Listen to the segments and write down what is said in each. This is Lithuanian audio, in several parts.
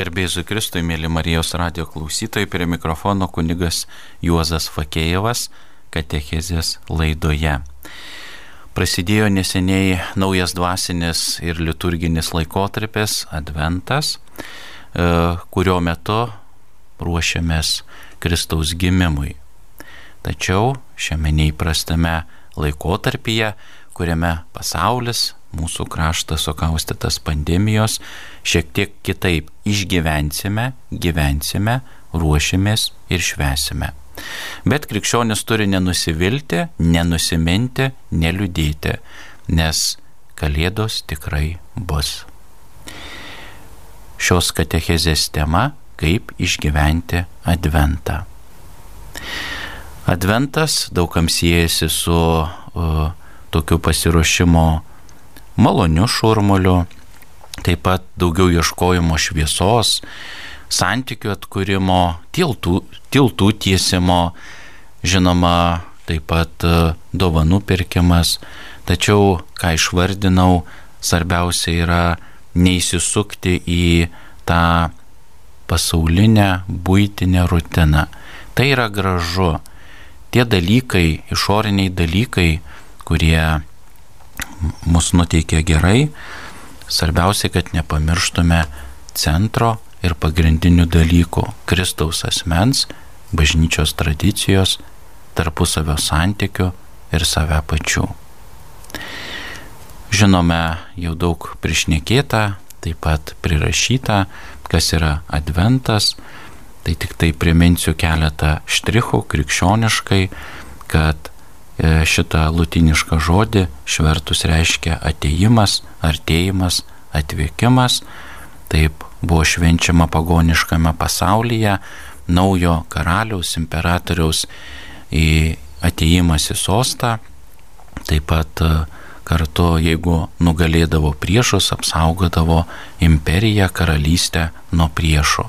Gerbėjai Kristui, mėly Marijos radio klausytojai, prie mikrofono kunigas Juozas Fakėjevas, Katechezės laidoje. Prasidėjo neseniai naujas dvasinis ir liturginis laikotarpis - Adventas, e, kurio metu ruošiamės Kristaus gimimui. Tačiau šiame neįprastame laikotarpyje, kuriame pasaulis, mūsų kraštas sukaustytas pandemijos, šiek tiek kitaip išgyvensime, gyvensime, ruošimės ir švesime. Bet krikščionis turi nenusivilti, nenusiminti, neliūdėti, nes Kalėdos tikrai bus. Šios katechezės tema - kaip išgyventi Adventą. Adventas daugam siejasi su uh, tokiu pasiruošimo maloniu šurmuliu, taip pat daugiau ieškojimo šviesos, santykių atkūrimo, tiltų, tiltų tiesimo, žinoma, taip pat e, dovanų pirkimas. Tačiau, ką išvardinau, svarbiausia yra neįsisukti į tą pasaulinę būtinę rutiną. Tai yra gražu. Tie dalykai, išoriniai dalykai, kurie mus nuteikia gerai, svarbiausia, kad nepamirštume centro ir pagrindinių dalykų - Kristaus asmens, bažnyčios tradicijos, tarpusavio santykių ir save pačių. Žinome, jau daug priešnekėta, taip pat prirašyta, kas yra adventas, tai tik tai priminsiu keletą štrichų krikščioniškai, kad šitą lutinišką žodį švertus reiškia ateimas, artėjimas, atvykimas, taip buvo švenčiama pagoniškame pasaulyje naujo karaliaus, imperatoriaus ateimas į sostą, taip pat e, kartu, jeigu nugalėdavo priešus, apsaugodavo imperiją, karalystę nuo priešų.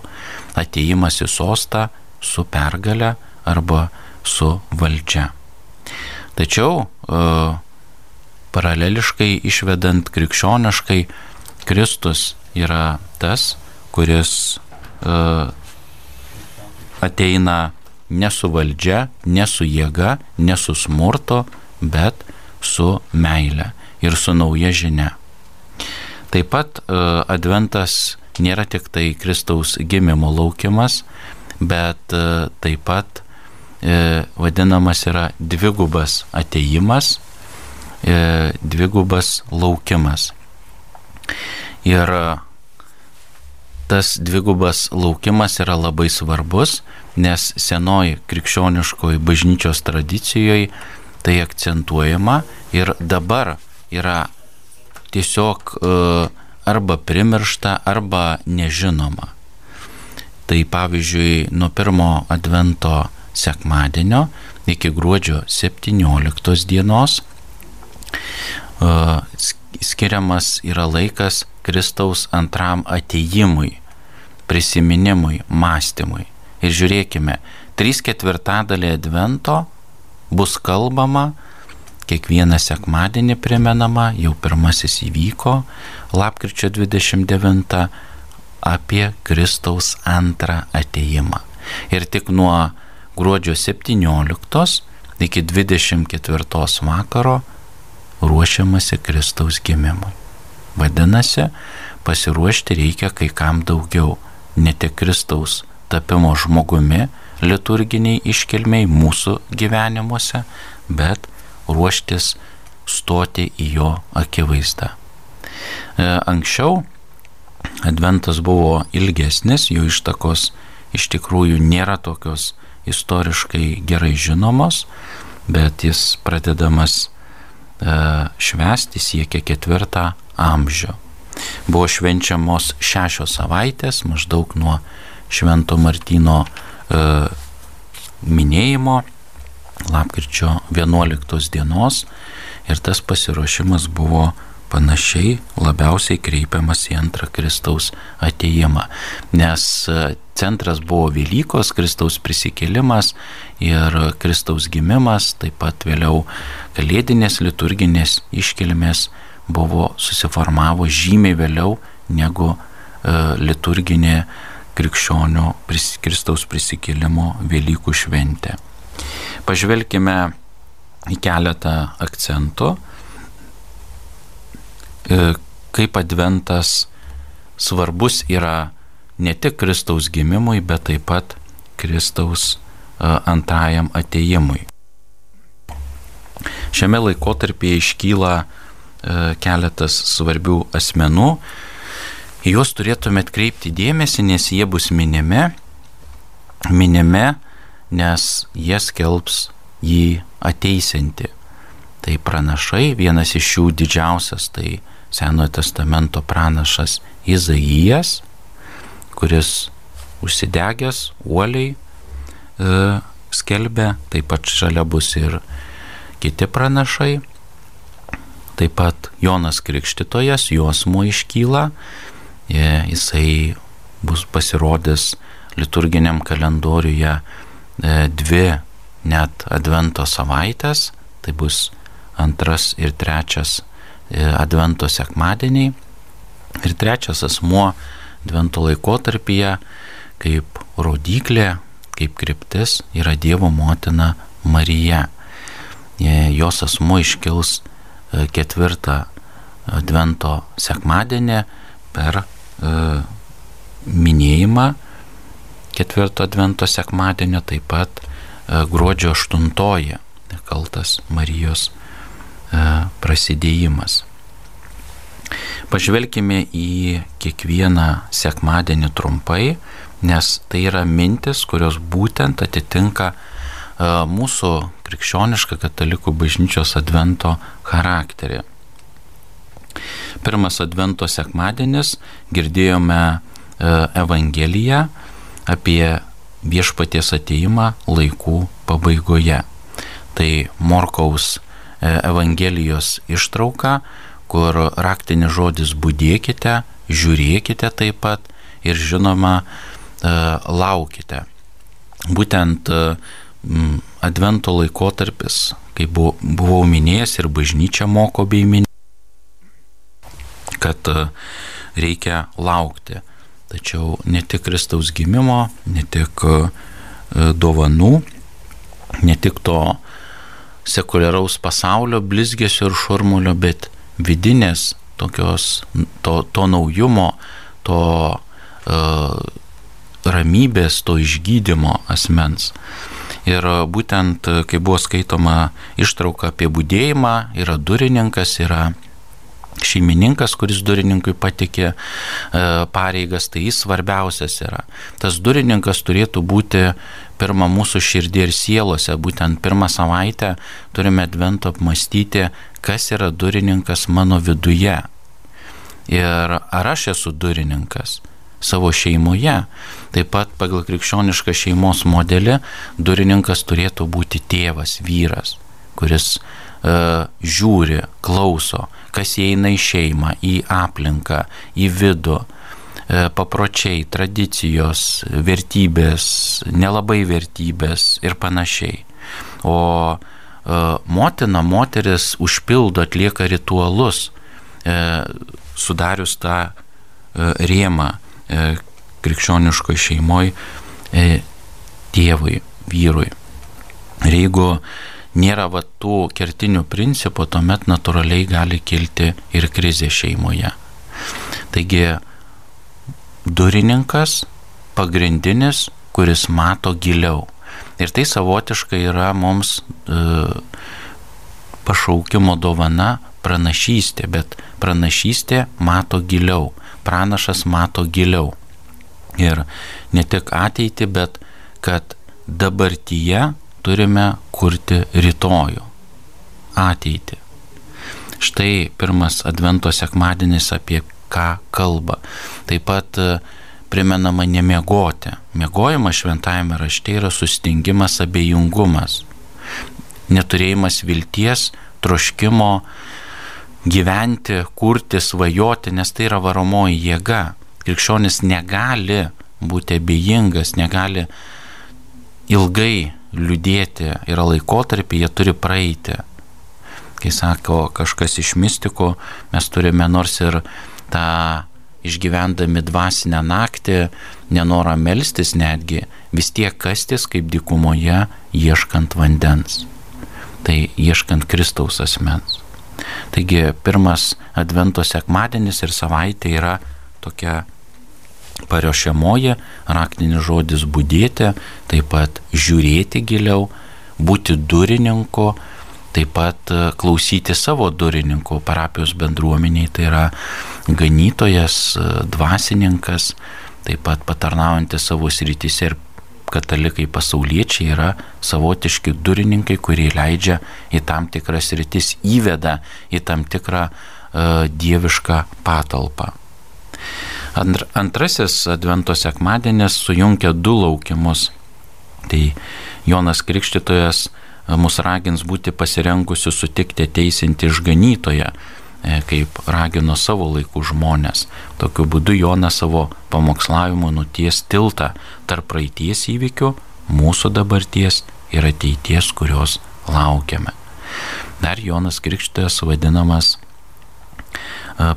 Ateimas į sostą su pergale arba su valdžia. Tačiau e, paraleliškai išvedant krikščioniškai, Kristus yra tas, kuris uh, ateina ne su valdžia, ne su jėga, ne su smurto, bet su meile ir su nauja žinia. Taip pat uh, adventas nėra tik tai Kristaus gimimo laukimas, bet taip pat vadinamas yra dvigubas ateimas, uh, dvigubas laukimas. Ir tas dvigubas laukimas yra labai svarbus, nes senoji krikščioniškoji bažnyčios tradicijoje tai akcentuojama ir dabar yra tiesiog e, arba primiršta, arba nežinoma. Tai pavyzdžiui, nuo pirmo advento sekmadienio iki gruodžio 17 dienos e, skiriamas yra laikas Kristaus antram ateimui, prisiminimui, mąstymui. Ir žiūrėkime, 3 ketvirtadalį advento bus kalbama, kiekvieną sekmadienį primenama, jau pirmasis įvyko, lapkričio 29, apie Kristaus antrą ateimą. Ir tik nuo gruodžio 17 iki 24 vakaro ruošiamasi Kristaus gimimui. Vadinasi, pasiruošti reikia kai kam daugiau, ne tik Kristaus tapimo žmogumi liturginiai iškilmiai mūsų gyvenimuose, bet ruoštis stoti į jo akivaizdą. E, anksčiau Adventas buvo ilgesnis, jo ištakos iš tikrųjų nėra tokios istoriškai gerai žinomos, bet jis pradedamas E, švesti siekia ketvirtą amžių. Buvo švenčiamos šešios savaitės, maždaug nuo Švento Martino e, minėjimo, lapkričio 11 dienos ir tas pasiruošimas buvo panašiai labiausiai kreipiamas į antrą Kristaus ateimą, nes e, centras buvo Velykos, Kristaus prisikėlimas ir Kristaus gimimas, taip pat vėliau kalėdinės liturginės iškilmės buvo susiformavo žymiai vėliau negu liturginė krikščionių Kristaus prisikėlimo Velykų šventė. Pažvelkime į keletą akcentų, e, kaip adventas svarbus yra ne tik Kristaus gimimui, bet taip pat Kristaus e, antrajam ateimui. Šiame laikotarpyje iškyla e, keletas svarbių asmenų, į juos turėtume atkreipti dėmesį, nes jie bus minimi, minimi, nes jie skelbs jį ateisinti. Tai pranašai, vienas iš jų didžiausias, tai Senojo testamento pranašas Izaijas, kuris užsidegęs uoliai e, skelbė, taip pat šalia bus ir kiti pranašai, taip pat Jonas Krikštytojas, juosmo iškyla, e, jisai bus pasirodęs liturginiam kalendoriuje e, dvi net Advento savaitės, tai bus antras ir trečias Advento sekmadieniai. Ir trečias asmuo Advento laikotarpyje kaip rodiklė, kaip kryptis yra Dievo motina Marija. E, jos asmuo iškils e, ketvirtą Advento sekmadienį per minėjimą ketvirto Advento sekmadienio taip pat E, gruodžio 8 kaltas Marijos e, prasidėjimas. Pažvelkime į kiekvieną sekmadienį trumpai, nes tai yra mintis, kurios būtent atitinka e, mūsų krikščionišką katalikų bažnyčios advento charakterį. Pirmas advento sekmadienis girdėjome Evangeliją apie viešpaties ateimą laikų pabaigoje. Tai Morkaus e, Evangelijos ištrauka, kur raktinis žodis būdėkite, žiūrėkite taip pat ir žinoma e, laukite. Būtent e, Advento laikotarpis, kaip buvau minėjęs ir bažnyčia moko bei minė, kad reikia laukti. Tačiau ne tik Kristaus gimimo, ne tik e, dovanų, ne tik to sekuliaraus pasaulio blizgesio ir šurmulio, bet vidinės tokios, to, to naujumo, to uh, ramybės, to išgydymo asmens. Ir būtent, kai buvo skaitoma ištrauka apie būdėjimą, yra durininkas, yra šeimininkas, kuris durininkui patikė e, pareigas, tai jis svarbiausias yra. Tas durininkas turėtų būti pirmą mūsų širdį ir sielose, būtent pirmą savaitę turime advento apmastyti, kas yra durininkas mano viduje. Ir ar aš esu durininkas savo šeimoje. Taip pat pagal krikščionišką šeimos modelį durininkas turėtų būti tėvas, vyras, kuris uh, žiūri, klauso, kas įeina į šeimą, į aplinką, į vidų, uh, papročiai, tradicijos, vertybės, nelabai vertybės ir panašiai. O uh, motina, moteris užpildo, atlieka ritualus, uh, sudarius tą rėmą krikščioniškoje šeimoje tėvui, vyrui. Ir jeigu nėra va tų kertinių principų, tuomet natūraliai gali kilti ir krizė šeimoje. Taigi durininkas pagrindinis, kuris mato giliau. Ir tai savotiškai yra mums e, pašaukimo dovana pranašystė, bet pranašystė mato giliau, pranašas mato giliau. Ir ne tik ateitį, bet kad dabartyje turime kurti rytojų, ateitį. Štai pirmas Advento sekmadienis apie ką kalba. Taip pat e, primenama nemiegoti. Miegojimas šventajame rašte yra sustingimas abejingumas, neturėjimas vilties, troškimo gyventi, kurti, svajoti, nes tai yra varomoji jėga. Krikščionis negali būti abejingas, negali ilgai liūdėti yra laikotarpiai, jie turi praeiti. Kai sako kažkas iš mystikų, mes turime nors ir tą išgyvendami dvasinę naktį, nenorą melstis netgi, vis tiek kastis kaip dykumoje ieškant vandens. Tai ieškant Kristaus asmens. Taigi pirmas Advento sekmadienis ir savaitė yra tokia pariošiamoji, raktinis žodis būdėti, taip pat žiūrėti giliau, būti durininku, taip pat e, klausyti savo durininkų parapijos bendruomeniai, tai yra ganytojas, e, dvasininkas, taip pat patarnaujantis savo srityse ir katalikai pasauliečiai yra savotiški durininkai, kurie leidžia į tam tikras rytis, įveda į tam tikrą uh, dievišką patalpą. Antr, antrasis Advento sekmadienis sujungia du laukimus. Tai Jonas Krikštytojas mus ragins būti pasirengusiu sutikti teisinti išganytoje, kaip ragino savo laikų žmonės. Tokiu būdu Jonas savo pamokslavimu nuties tiltą tarp praeities įvykių, mūsų dabarties ir ateities, kurios laukiame. Dar Jonas Krikštytojas vadinamas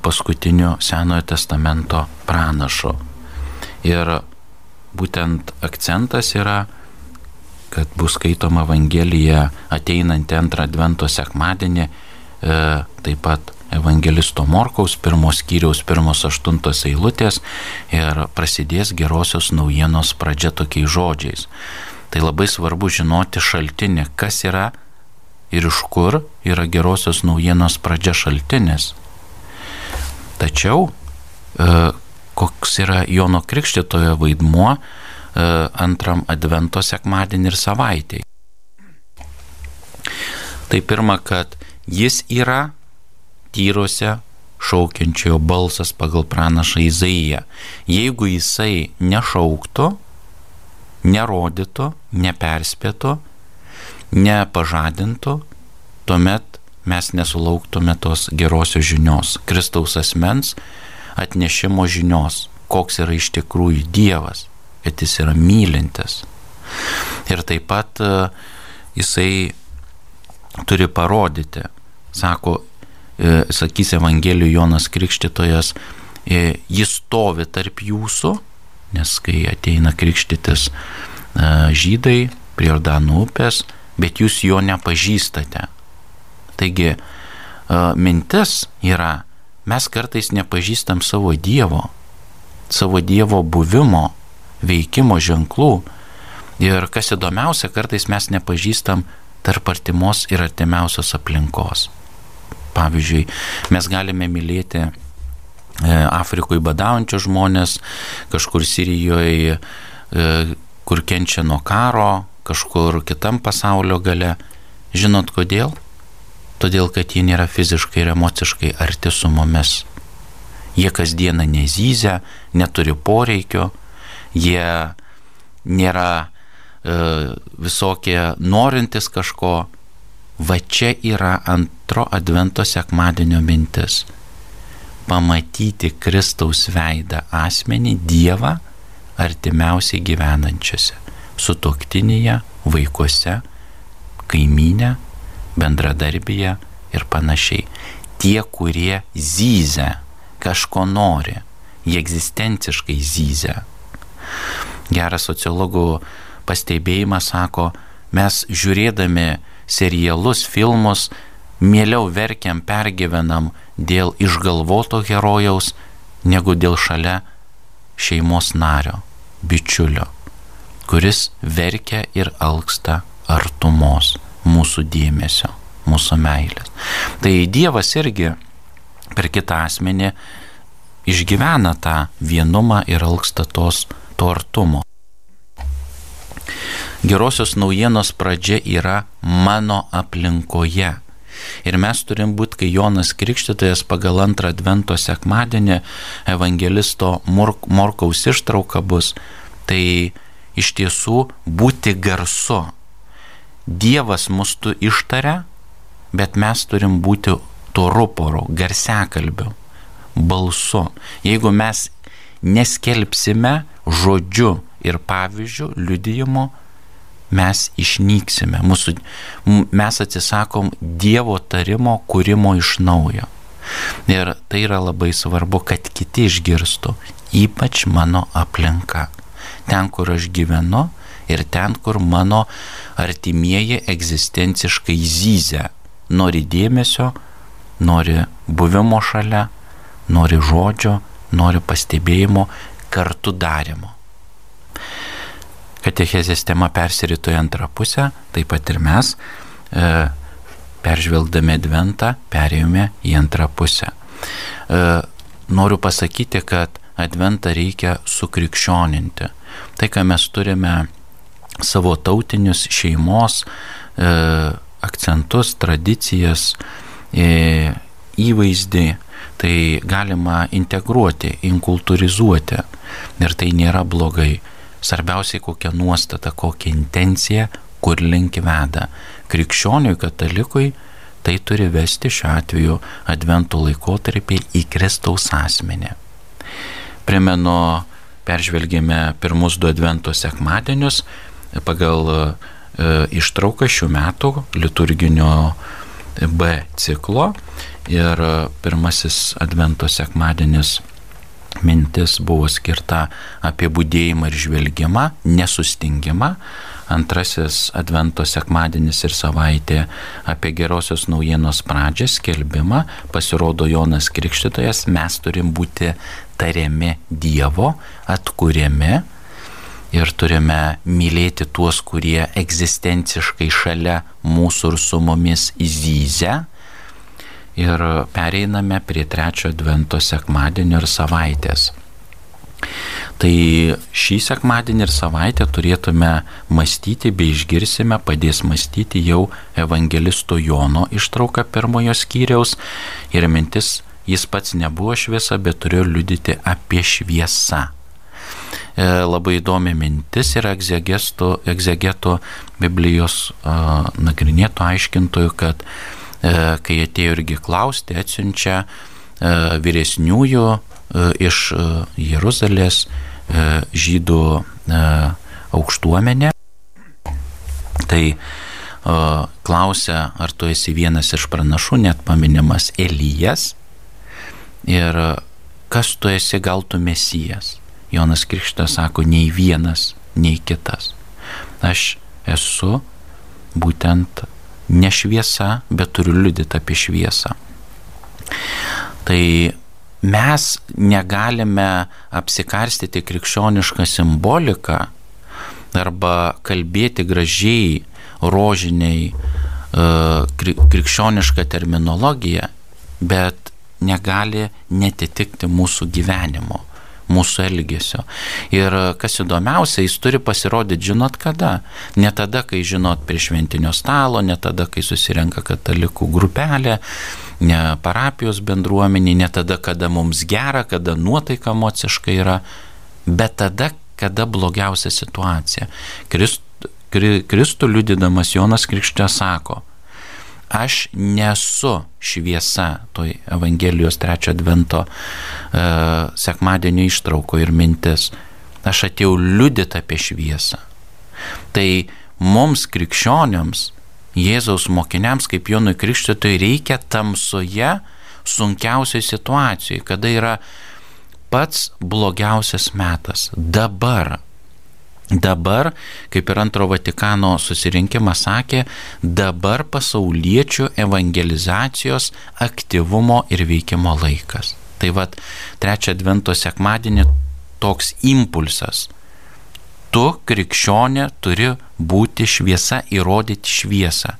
paskutiniu Senojo testamento pranašu. Ir būtent akcentas yra, kad bus skaitoma Evangelija ateinantį antrą Advento sekmadienį, e, taip pat Evangelisto Morkaus pirmos skyriaus pirmos aštuntos eilutės ir prasidės gerosios naujienos pradžia tokiais žodžiais. Tai labai svarbu žinoti šaltinį, kas yra ir iš kur yra gerosios naujienos pradžia šaltinis. Tačiau e, koks yra Jono Krikštitojo vaidmuo e, antram Advento sekmadienį ir savaitėj. Tai pirma, kad jis yra tyruose šaukiančiojo balsas pagal pranašą Izaiją. Jeigu jisai nešauktų, nerodytų, neperspėtų, nepažadintų, tuomet mes nesulauktume tos gerosios žinios, Kristaus asmens atnešimo žinios, koks yra iš tikrųjų Dievas, kad jis yra mylintis. Ir taip pat e, jisai turi parodyti, sako, e, sakys Evangelijų Jonas Krikštytojas, e, jis stovi tarp jūsų, nes kai ateina krikštytis žydai prie Jordanų upės, bet jūs jo nepažįstate. Taigi mintis yra, mes kartais nepažįstam savo Dievo, savo Dievo buvimo, veikimo ženklų. Ir kas įdomiausia, kartais mes nepažįstam tarp artimos ir artimiausios aplinkos. Pavyzdžiui, mes galime mylėti e, Afrikoje badaujančius žmonės, kažkur Sirijoje, kur kenčia nuo karo, kažkur kitam pasaulio gale. Žinot kodėl? Todėl kad jie nėra fiziškai ir emociškai arti su mumis. Jie kasdieną nezyzia, neturi poreikio, jie nėra e, visokie norintis kažko. Va čia yra antro advento sekmadienio mintis. Pamatyti Kristaus veidą asmenį Dievą artimiausiai gyvenančiose, sutoktinėje, vaikuose, kaimynė bendradarbyje ir panašiai. Tie, kurie zyzia, kažko nori, jie egzistenciškai zyzia. Geras sociologų pastebėjimas sako, mes žiūrėdami serialus, filmus, mieliau verkiam, pergyvenam dėl išgalvoto herojaus, negu dėl šalia šeimos nario, bičiulio, kuris verkia ir alksta artumos mūsų dėmesio, mūsų meilės. Tai Dievas irgi per kitą asmenį išgyvena tą vienumą ir alksta tos to artumo. Gerosios naujienos pradžia yra mano aplinkoje. Ir mes turim būti, kai Jonas Krikštytojas pagal antrą advento sekmadienį evangelisto Mork, Morkaus ištrauka bus, tai iš tiesų būti garsu, Dievas mus tu ištaria, bet mes turim būti tuo ruporu, garsiakalbiu, balsu. Jeigu mes neskelbsime žodžiu ir pavyzdžiu, liudijimu, mes išnyksime. Mūsų, mes atsisakom Dievo tarimo kūrimo iš naujo. Ir tai yra labai svarbu, kad kiti išgirstų, ypač mano aplinka. Ten, kur aš gyvenu ir ten, kur mano artimieji egzistenciškai zyzia. Nori dėmesio, nori buvimo šalia, nori žodžio, nori pastebėjimo, kartu darimo. Katechezės tema persirito į antrą pusę, taip pat ir mes, e, peržvelgdami adventą, perėjome į antrą pusę. E, noriu pasakyti, kad adventą reikia sukrikščioninti. Tai, ką mes turime savo tautinius šeimos e, akcentus, tradicijas, e, įvaizdį, tai galima integruoti, inkultūrizuoti. Ir tai nėra blogai. Svarbiausiai kokia nuostata, kokia intencija, kur link veda. Krikščioniui, katalikui tai turi vesti šiuo atveju adventų laikotarpį į Kristaus asmenį. Primenu, peržvelgėme pirmus du advento sekmadienius pagal e, ištrauką šių metų liturginio B ciklo ir pirmasis advento sekmadienis mintis buvo skirta apie būdėjimą ir žvelgimą, nesustingimą. Antrasis advento sekmadienis ir savaitė apie gerosios naujienos pradžią, skelbimą. Pasirodo Jonas Krikštytojas, mes turim būti tariami Dievo, atkuriami ir turime mylėti tuos, kurie egzistenciškai šalia mūsų ir su mumis įzyzę ir pereiname prie trečio advento sekmadienio ir savaitės. Tai šį sekmadienį ir savaitę turėtume mąstyti bei išgirsime, padės mąstyti jau evangelisto Jono ištrauką pirmojo skyriaus ir mintis, jis pats nebuvo šviesa, bet turėjo liudyti apie šviesą. E, labai įdomi mintis yra egzegeto Biblijos e, nagrinėto aiškintojų, kad E, kai atėjo irgi klausti, atsiunčia vyresniųjų iš Jeruzalės žydų aukštuomenė. Tai klausia, ar tu esi vienas iš pranašų, net paminimas Elijas. Ir kas tu esi, gal tu mesijas. Jonas Krikštas sako, nei vienas, nei kitas. Aš esu būtent ne šviesa, bet turiu liudyti apie šviesą. Tai mes negalime apsikarstyti krikščionišką simboliką arba kalbėti gražiai, rožiniai, e, krikščionišką terminologiją, bet negali netitikti mūsų gyvenimo mūsų elgesio. Ir kas įdomiausia, jis turi pasirodyti, žinot kada. Ne tada, kai žinot prie šventinio stalo, ne tada, kai susirenka katalikų grupelė, ne parapijos bendruomenė, ne tada, kada mums gera, kada nuotaika emociškai yra, bet tada, kada blogiausia situacija. Krist, Kristų liudydamas Jonas Krikštė sako, aš nesu šviesa toj Evangelijos trečio advento e, sekmadienio ištrauko ir mintis. Aš atėjau liudyti apie šviesą. Tai mums krikščioniams, Jėzaus mokiniams, kaip Jonui Krikštytojui, reikia tamsoje sunkiausioje situacijoje, kada yra pats blogiausias metas. Dabar Dabar, kaip ir antro Vatikano susirinkimas sakė, dabar pasauliečių evangelizacijos aktyvumo ir veikimo laikas. Tai vad, trečią advento sekmadienį toks impulsas. Tu, krikščionė, turi būti šviesa, įrodyti šviesą.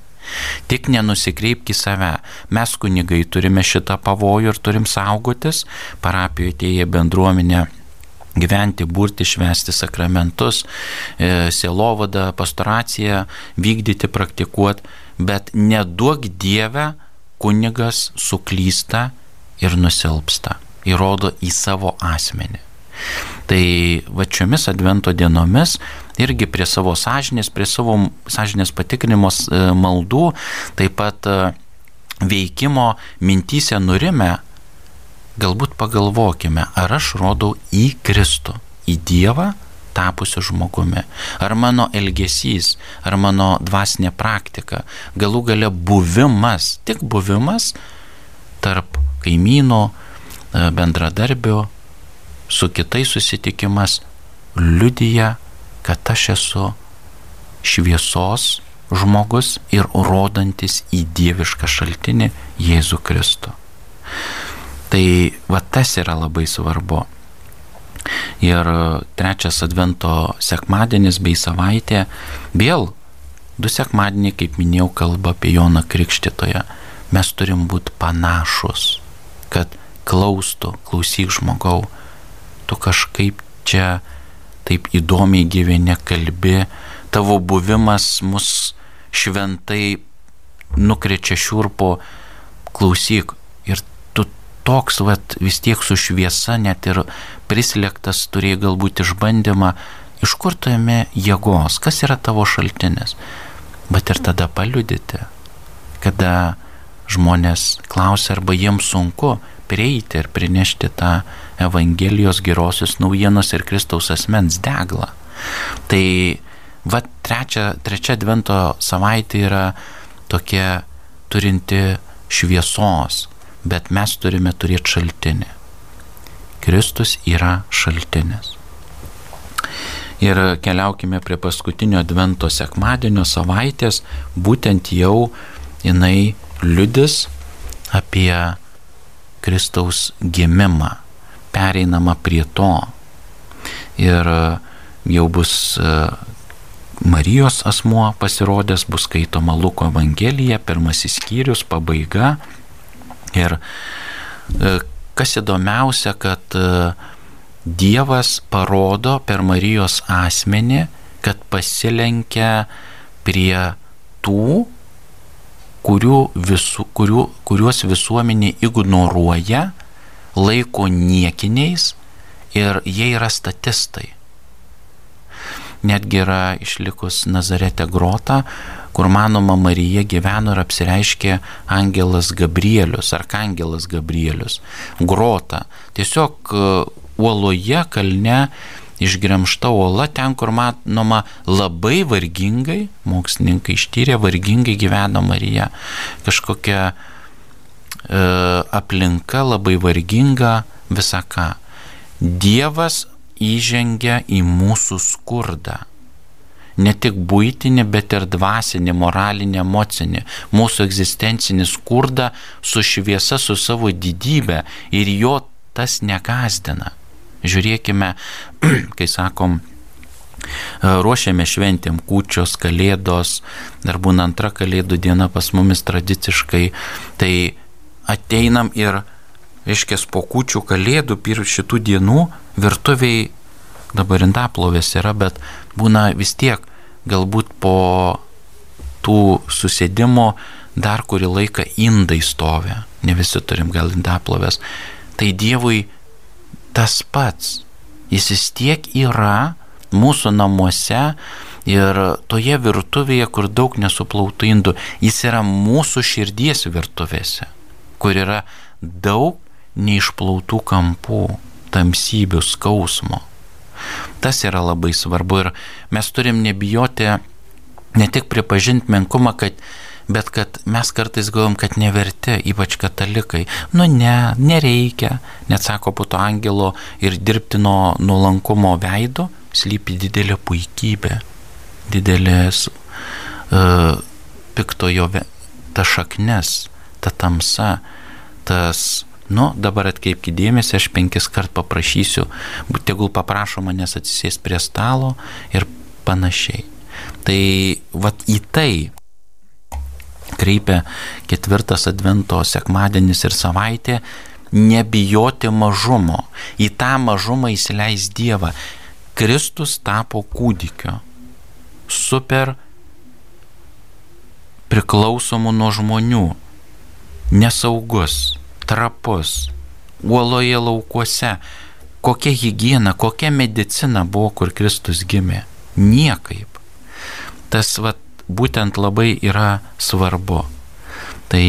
Tik nenusikreipk į save. Mes kunigai turime šitą pavojų ir turim saugotis. Parapijoje atėję bendruomenė gyventi, būrti, švesti sakramentus, e, sielovadą, pastoraciją vykdyti, praktikuoti, bet neduok Dievę kunigas suklysta ir nusilpsta, įrodo į savo asmenį. Tai va šiomis advento dienomis irgi prie savo sąžinės, prie savo sąžinės patikrinimos e, maldų, taip pat e, veikimo mintysę nurime, galbūt pagalvokime, ar aš rodau į Kristų, į Dievą tapusiu žmogumi. Ar mano elgesys, ar mano dvasinė praktika, galų gale buvimas, tik buvimas tarp kaimynų, e, bendradarbių, su kitais susitikimas liudyja, kad aš esu šviesos žmogus ir rodantis į dievišką šaltinį Jėzų Kristų. Tai va tas yra labai svarbu. Ir trečias advento sekmadienis bei savaitė vėl du sekmadieniai, kaip minėjau, kalba apie Joną Krikštytoją. Mes turim būti panašus, kad klaustų, klausyk žmogau, tu kažkaip čia taip įdomiai gyveni, kalbi, tavo buvimas mus šventai nukrečia šiurpo, klausyk. Toks, vat, vis tiek su šviesa, net ir prislėgtas turėjai galbūt išbandymą, iš kur tu ėmė jėgos, kas yra tavo šaltinis. Bet ir tada paliudyti, kada žmonės klausia arba jiems sunku prieiti ir prinešti tą Evangelijos gerosios naujienos ir Kristaus asmens deglą. Tai Va trečia, trečia advento savaitė yra tokia turinti šviesos, bet mes turime turėti šaltinį. Kristus yra šaltinis. Ir keliaukime prie paskutinio advento sekmadienio savaitės, būtent jau jinai liudis apie Kristaus gimimą, pereinama prie to. Ir jau bus Marijos asmuo pasirodęs bus skaitoma Luko Evangelija, pirmasis skyrius, pabaiga. Ir e, kas įdomiausia, kad e, Dievas parodo per Marijos asmenį, kad pasilenkia prie tų, kurių visu, kurių, kuriuos visuomenė ignoruoja, laiko niekiniais ir jie yra statistai. Netgi yra išlikus Nazarete grota, kur manoma Marija gyveno ir apsireiškė Angelas Gabrielius, Arkangelas Gabrielius. Grota. Tiesiog e, uoloje kalne išgremšta uola, ten, kur matoma labai vargingai, mokslininkai ištyrė, vargingai gyveno Marija. Kažkokia e, aplinka labai varginga, visą ką. Dievas įžengia į mūsų skurdą. Ne tik būtinį, bet ir dvasinį, moralinį, emocinį, mūsų egzistencinį skurdą su šviesa, su savo didybė ir jo tas negazdina. Žiūrėkime, kai sakom, ruošiame šventėm kūčios, kalėdos, dar būna antra kalėdų diena pas mumis tradiciškai, tai ateinam ir reiškia, po kučių kalėdų ir šitų dienų virtuviai dabar indaplovės yra, bet būna vis tiek galbūt po tų susėdimo dar kurį laiką indai stovi, ne visi turim gal indaplovės. Tai Dievui tas pats, jis vis tiek yra mūsų namuose ir toje virtuvėje, kur daug nesuplautų indų, jis yra mūsų širdies virtuvėse, kur yra daug neišplautų kampų, tamsybių, skausmo. Tas yra labai svarbu ir mes turim nebijoti ne tik pripažinti menkumą, kad, bet kad mes kartais galvom, kad neverti, ypač katalikai. Nu ne, nereikia, net sako puto angelo ir dirbtino nuolankumo veido slypi didelė puikybė, didelės uh, piktojo ta šaknis, ta tamsa, tas Nu, dabar atkreipkite dėmesį, aš penkis kart paprašysiu, tegul paprašo manęs atsisės prie stalo ir panašiai. Tai vat į tai kreipia ketvirtas advento sekmadienis ir savaitė nebijoti mažumo. Į tą mažumą įsileis Dievą. Kristus tapo kūdikio. Super priklausomų nuo žmonių. Nesaugus trapus, uoloje laukuose. Kokia hygiena, kokia medicina buvo, kur Kristus gimė? Niekaip. Tas vat, būtent labai yra svarbu. Tai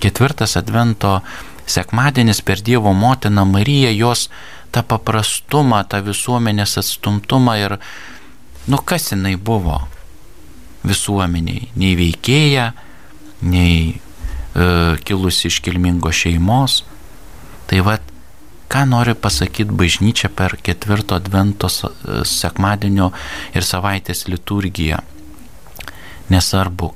ketvirtas advento sekmadienis per Dievo motiną Mariją, jos tą paprastumą, tą visuomenės atstumtumą ir, nu kas jinai buvo visuomeniai, nei veikėja, nei kilusi iš kilmingos šeimos. Tai vad, ką nori pasakyti bažnyčia per ketvirto advento sekmadienio ir savaitės liturgiją. Nesvarbu,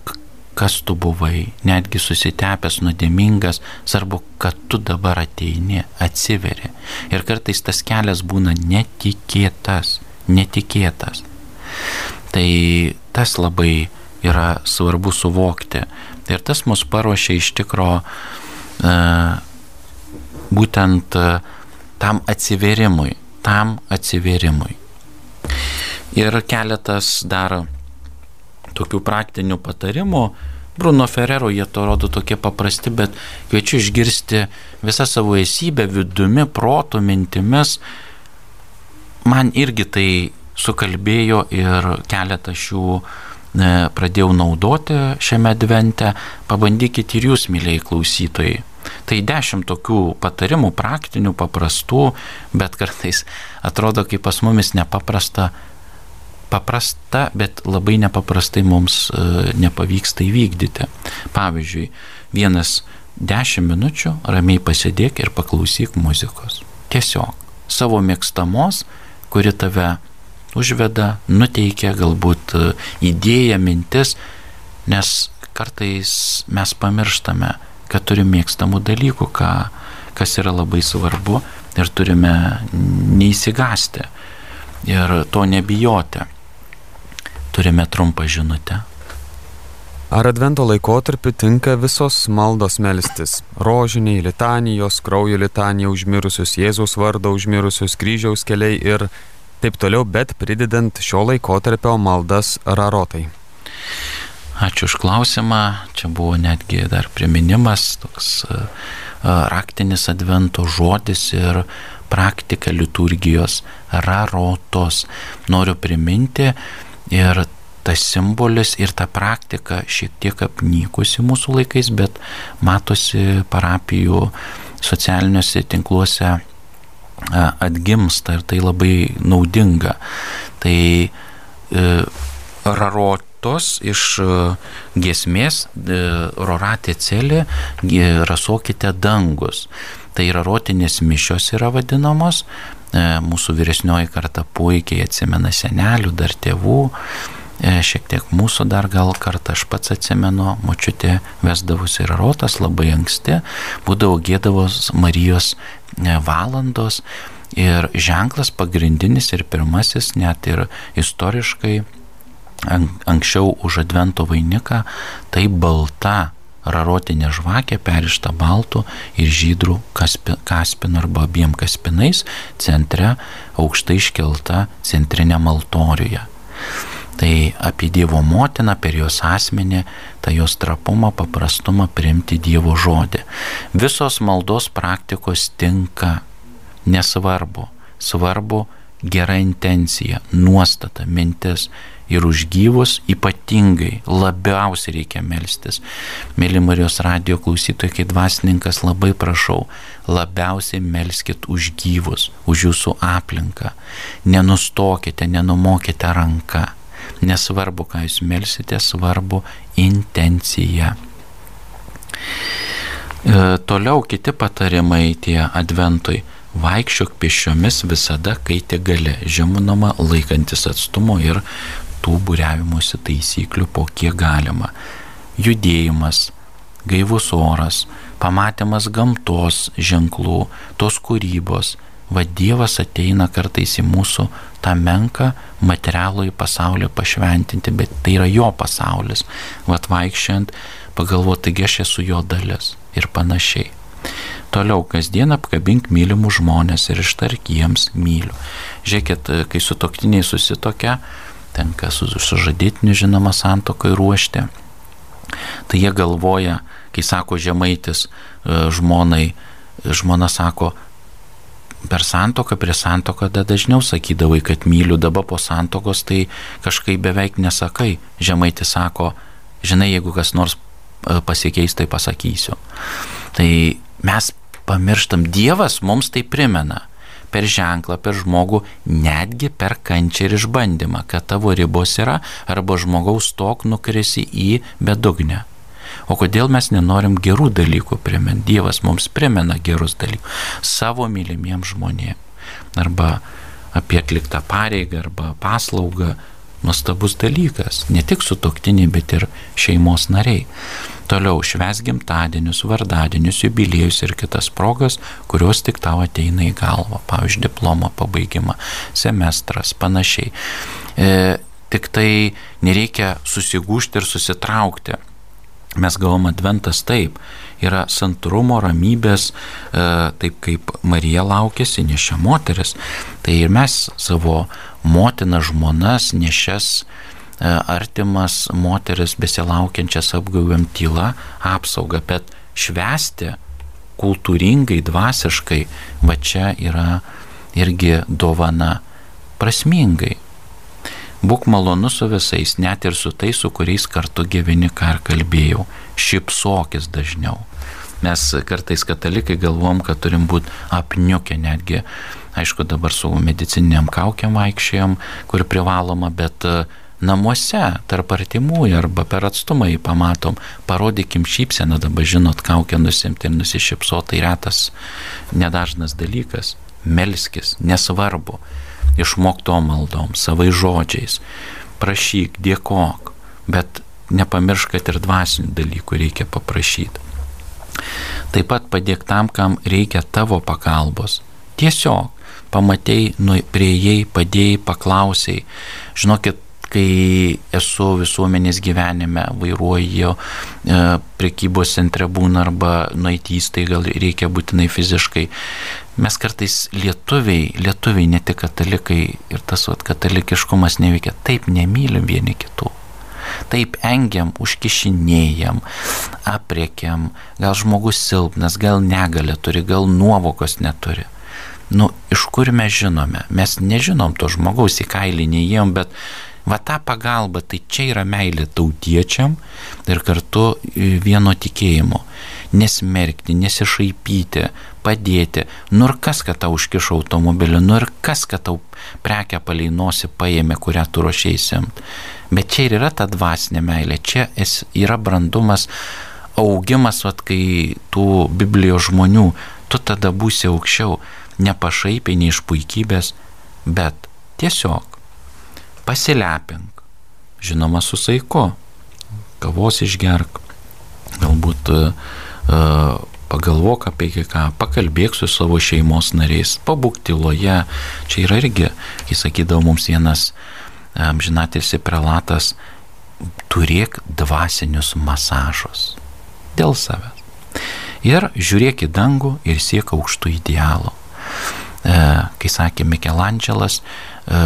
kas tu buvai, netgi susitepęs, nuodėmingas, svarbu, kad tu dabar ateini, atsiveri. Ir kartais tas kelias būna netikėtas, netikėtas. Tai tas labai yra svarbu suvokti. Ir tas mus paruošia iš tikro e, būtent e, tam atsiverimui, tam atsiverimui. Ir keletas dar tokių praktinių patarimų. Bruno Ferrero jie to rodo tokie paprasti, bet kviečiu išgirsti visą savo esybę, vidumi, protų, mintimis. Man irgi tai sukalbėjo ir keletą šių e, pradėjau naudoti šiame advente. Pabandykite ir jūs, mėlyjei klausytojai. Tai dešimt tokių patarimų, praktinių, paprastų, bet kartais atrodo, kaip pas mumis nepaprasta paprasta, bet labai nepaprastai mums e, nepavyksta įvykdyti. Pavyzdžiui, vienas dešimt minučių ramiai pasėdėk ir paklausyk muzikos. Tiesiog savo mėgstamos, kuri tave užveda, nuteikia galbūt e, idėja, mintis, nes kartais mes pamirštame, kad turime mėgstamų dalykų, ką, kas yra labai svarbu ir turime neįsigasti ir to nebijoti turime trumpą žinutę. Ar advento laikotarpiu tinka visos maldos melstis - rožiniai, litanijos, kraujo litanija užmirusius, Jėzaus vardą užmirusius, kryžiaus keliai ir taip toliau, bet pridedant šio laikotarpio maldas rarotai? Ačiū už klausimą. Čia buvo netgi dar priminimas, toks e, raktinis advento žodis ir praktika liturgijos rarotos. Noriu priminti, Ir tas simbolis ir ta praktika šiek tiek apnykusi mūsų laikais, bet matosi parapijų socialiniuose tinkluose atgimsta ir tai labai naudinga. Tai e, rarotos iš e, giesmės e, roratė celė rasokite dangus. Tai rarotinės mišios yra vadinamos, mūsų vyresnioji karta puikiai atsimena senelių, dar tėvų, šiek tiek mūsų dar gal kartą aš pats atsimenu, močiutė vesdavusi ir rotas labai anksti, būdavo gėdavos Marijos e, valandos ir ženklas pagrindinis ir pirmasis, net ir istoriškai anksčiau už advento vainiką, tai balta rarotinė žvakė perišta baltų ir žydrų kaspinu arba abiem kaspinais centre aukštai iškelta centrinė maltoriuje. Tai apie Dievo motiną per jos asmenį, tą jos trapumą, paprastumą priimti Dievo žodį. Visos maldos praktikos tinka, nesvarbu, svarbu gera intencija, nuostata, mintis ir už gyvus ypatingai labiausiai reikia melstis. Mėly Marijos radio klausytojai, kai dvasininkas labai prašau, labiausiai melskit už gyvus, už jūsų aplinką. Nenustokite, nenumokite ranką. Nesvarbu, ką jūs melsite, svarbu intencija. E, toliau kiti patarimai tie adventui. Vaikščiok pešiomis visada, kai te gali, žemunama laikantis atstumo ir tų būriavimuose taisyklių, po kiek galima. Judėjimas, gaivus oras, pamatymas gamtos ženklų, tos kūrybos. Va Dievas ateina kartais į mūsų tą menką materialų į pasaulį pašventinti, bet tai yra jo pasaulis. Vat vaikščiant, pagalvoti, taigi aš esu jo dalis ir panašiai. Toliau kasdien apkabink mylimus žmonės ir ištark jiems myliu. Žiūrėkit, kai su toktiniai susitokia, tenka su sužadėtiniu žinoma santokai ruošti. Tai jie galvoja, kai sako žemaitis e, žmonai, žmona sako, per santoką, prie santoką da dažniau sakydavai, kad myliu, dabar po santokos tai kažkaip beveik nesakai. Žemaitis sako, žinai, jeigu kas nors e, pasikeis, tai pasakysiu. Tai mes pamirštam, Dievas mums tai primena per ženklą, per žmogų, netgi per kančią ir išbandymą, kad tavo ribos yra arba žmogaus tok nukrisi į bedugnę. O kodėl mes nenorim gerų dalykų primint? Dievas mums primena gerus dalykus savo mylimiems žmonėms. Arba apie atliktą pareigą arba paslaugą. Nuostabus dalykas. Ne tik su toktiniai, bet ir šeimos nariai. Toliau šves gimtadienius, vardadienius, jubiliejus ir kitas progas, kurios tik tau ateina į galvą. Pavyzdžiui, diplomo pabaigimą, semestras, panašiai. E, tik tai nereikia susigūžti ir susitraukti. Mes galvom adventas taip, yra santrumo, ramybės, e, taip kaip Marija laukėsi, nešia moteris. Tai ir mes savo motiną, žmonas, nešias E, artimas moteris besilaukiančias apgaugiam tyla apsaugą, bet švesti kultūringai, dvasiškai, va čia yra irgi dovana prasmingai. Būk malonus su visais, net ir su tais, su kuriais kartu gyveni, ką ir kalbėjau. Šipsokis dažniau. Mes kartais katalikai galvom, kad turim būti apniukę netgi. Aišku, dabar su medicininiam kaukiam vaikščiam, kur privaloma, bet uh, namuose, tarp artimųjų arba per atstumą jį pamatom, parodykim šypseną, dabar žinot, kaukę nusimti ir nusišypsoti, tai retas, nedažnas dalykas. Melskis, nesvarbu, išmokto maldom, savai žodžiais, prašyk, dėkok, bet nepamiršk, kad ir dvasinių dalykų reikia paprašyti. Taip pat padėk tam, kam reikia tavo pagalbos. Tiesiog pamatėjai, nu, prieėjai, padėjai, paklausai. Žinokit, kai esu visuomenės gyvenime, vairuoju e, prekybos centre būna arba nueiti įstaigą, reikia būtinai fiziškai. Mes kartais lietuviai, lietuviai, ne tik katalikai ir tas vat, katalikiškumas neveikia, taip nemylim vieni kitų. Taip engiam, užkišinėjam, apriekiam, gal žmogus silpnas, gal negalė turi, gal nuovokos neturi. Nu, iš kur mes žinome? Mes nežinom to žmogaus į kailį neįėjom, bet Va ta pagalba, tai čia yra meilė tautiečiam ir kartu e, vieno tikėjimo. Nesmerkti, nesišaipyti, padėti. Nu ir kas, kad tau užkišo automobilį, nu ir kas, kad tau prekia palei nosi paėmė, kurią tu ruošiaisim. Bet čia ir yra ta dvasinė meilė, čia yra brandumas, augimas, vat, kai tų Biblijos žmonių, tu tada būsi aukščiau, nepašaipiai, ne iš puikybės, bet tiesiog pasilepink, žinoma, su saiku, kavos išgerk, galbūt uh, pagalvok apie ką, pakalbėk su savo šeimos nariais, pabūk tyloje. Čia yra irgi, kai sakydavo mums vienas amžinatėsi prelatas, turėk dvasinius masažus dėl savęs. Ir žiūrėk į dangų ir siek aukštų idealų. E, kai sakė Mikelandželas, e,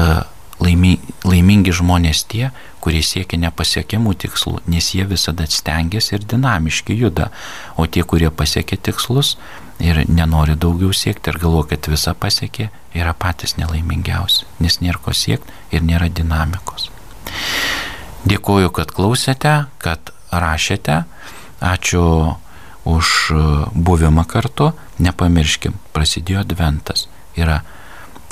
laimi, laimingi žmonės tie, kurie siekia nepasiekiamų tikslų, nes jie visada stengiasi ir dinamiški juda, o tie, kurie pasiekia tikslus ir nenori daugiau siekti ir galvo, kad visą pasiekė, yra patys nelaimingiausi, nes nėra ko siekti ir nėra dinamikos. Dėkuoju, kad klausėte, kad rašėte, ačiū už buvimą kartu, nepamirškim, prasidėjo adventas, yra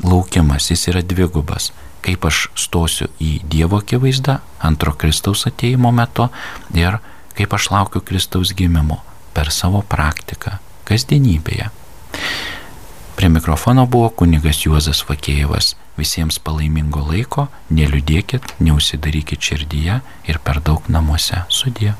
laukimas, jis yra dvigubas kaip aš stosiu į Dievo akivaizdą antro Kristaus ateimo metu ir kaip aš laukiu Kristaus gimimo per savo praktiką kasdienybėje. Prie mikrofono buvo kunigas Juozas Vakėjevas. Visiems palaimingo laiko, neliūdėkit, neusidarykit širdyje ir per daug namuose. Sudė.